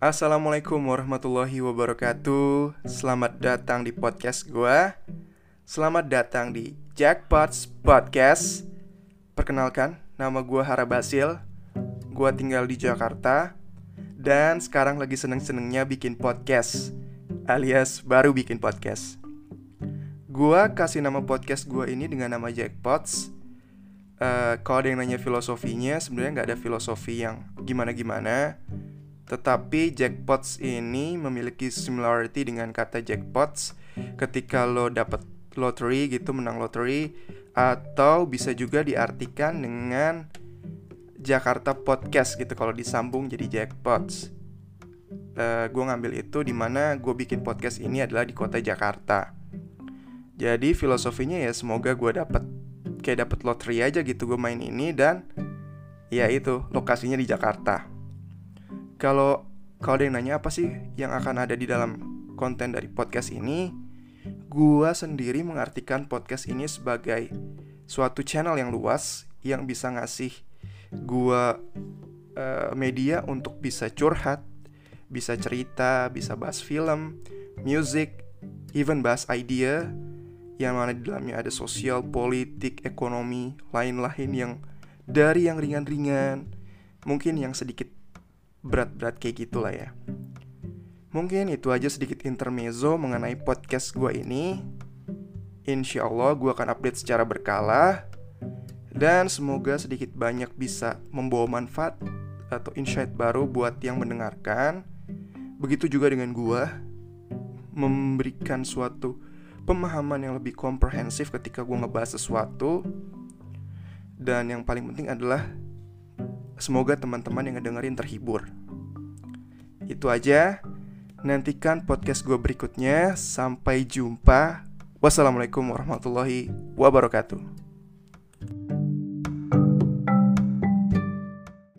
Assalamualaikum warahmatullahi wabarakatuh. Selamat datang di podcast gue Selamat datang di Jackpots Podcast. Perkenalkan, nama gue Hara Basil. Gue tinggal di Jakarta. Dan sekarang lagi seneng-senengnya bikin podcast Alias baru bikin podcast. Gue kasih nama podcast gue ini dengan nama Jackpots. Uh, Kalau ada yang nanya filosofinya Sebenarnya nggak ada filosofi yang gimana-gimana tetapi jackpots ini memiliki similarity dengan kata jackpots ketika lo dapat lottery gitu menang lottery atau bisa juga diartikan dengan Jakarta Podcast gitu kalau disambung jadi jackpots. Uh, eh, gue ngambil itu di mana gue bikin podcast ini adalah di kota Jakarta. Jadi filosofinya ya semoga gue dapat kayak dapat lottery aja gitu gue main ini dan ya itu lokasinya di Jakarta kalau kalau ada yang nanya apa sih yang akan ada di dalam konten dari podcast ini, gua sendiri mengartikan podcast ini sebagai suatu channel yang luas yang bisa ngasih gua uh, media untuk bisa curhat, bisa cerita, bisa bahas film, music, even bahas idea yang mana di dalamnya ada sosial, politik, ekonomi, lain-lain yang dari yang ringan-ringan, mungkin yang sedikit berat-berat kayak gitulah ya. Mungkin itu aja sedikit intermezzo mengenai podcast gue ini. Insya Allah gue akan update secara berkala dan semoga sedikit banyak bisa membawa manfaat atau insight baru buat yang mendengarkan. Begitu juga dengan gue memberikan suatu pemahaman yang lebih komprehensif ketika gue ngebahas sesuatu. Dan yang paling penting adalah Semoga teman-teman yang ngedengerin terhibur. Itu aja. Nantikan podcast gue berikutnya. Sampai jumpa. Wassalamualaikum warahmatullahi wabarakatuh.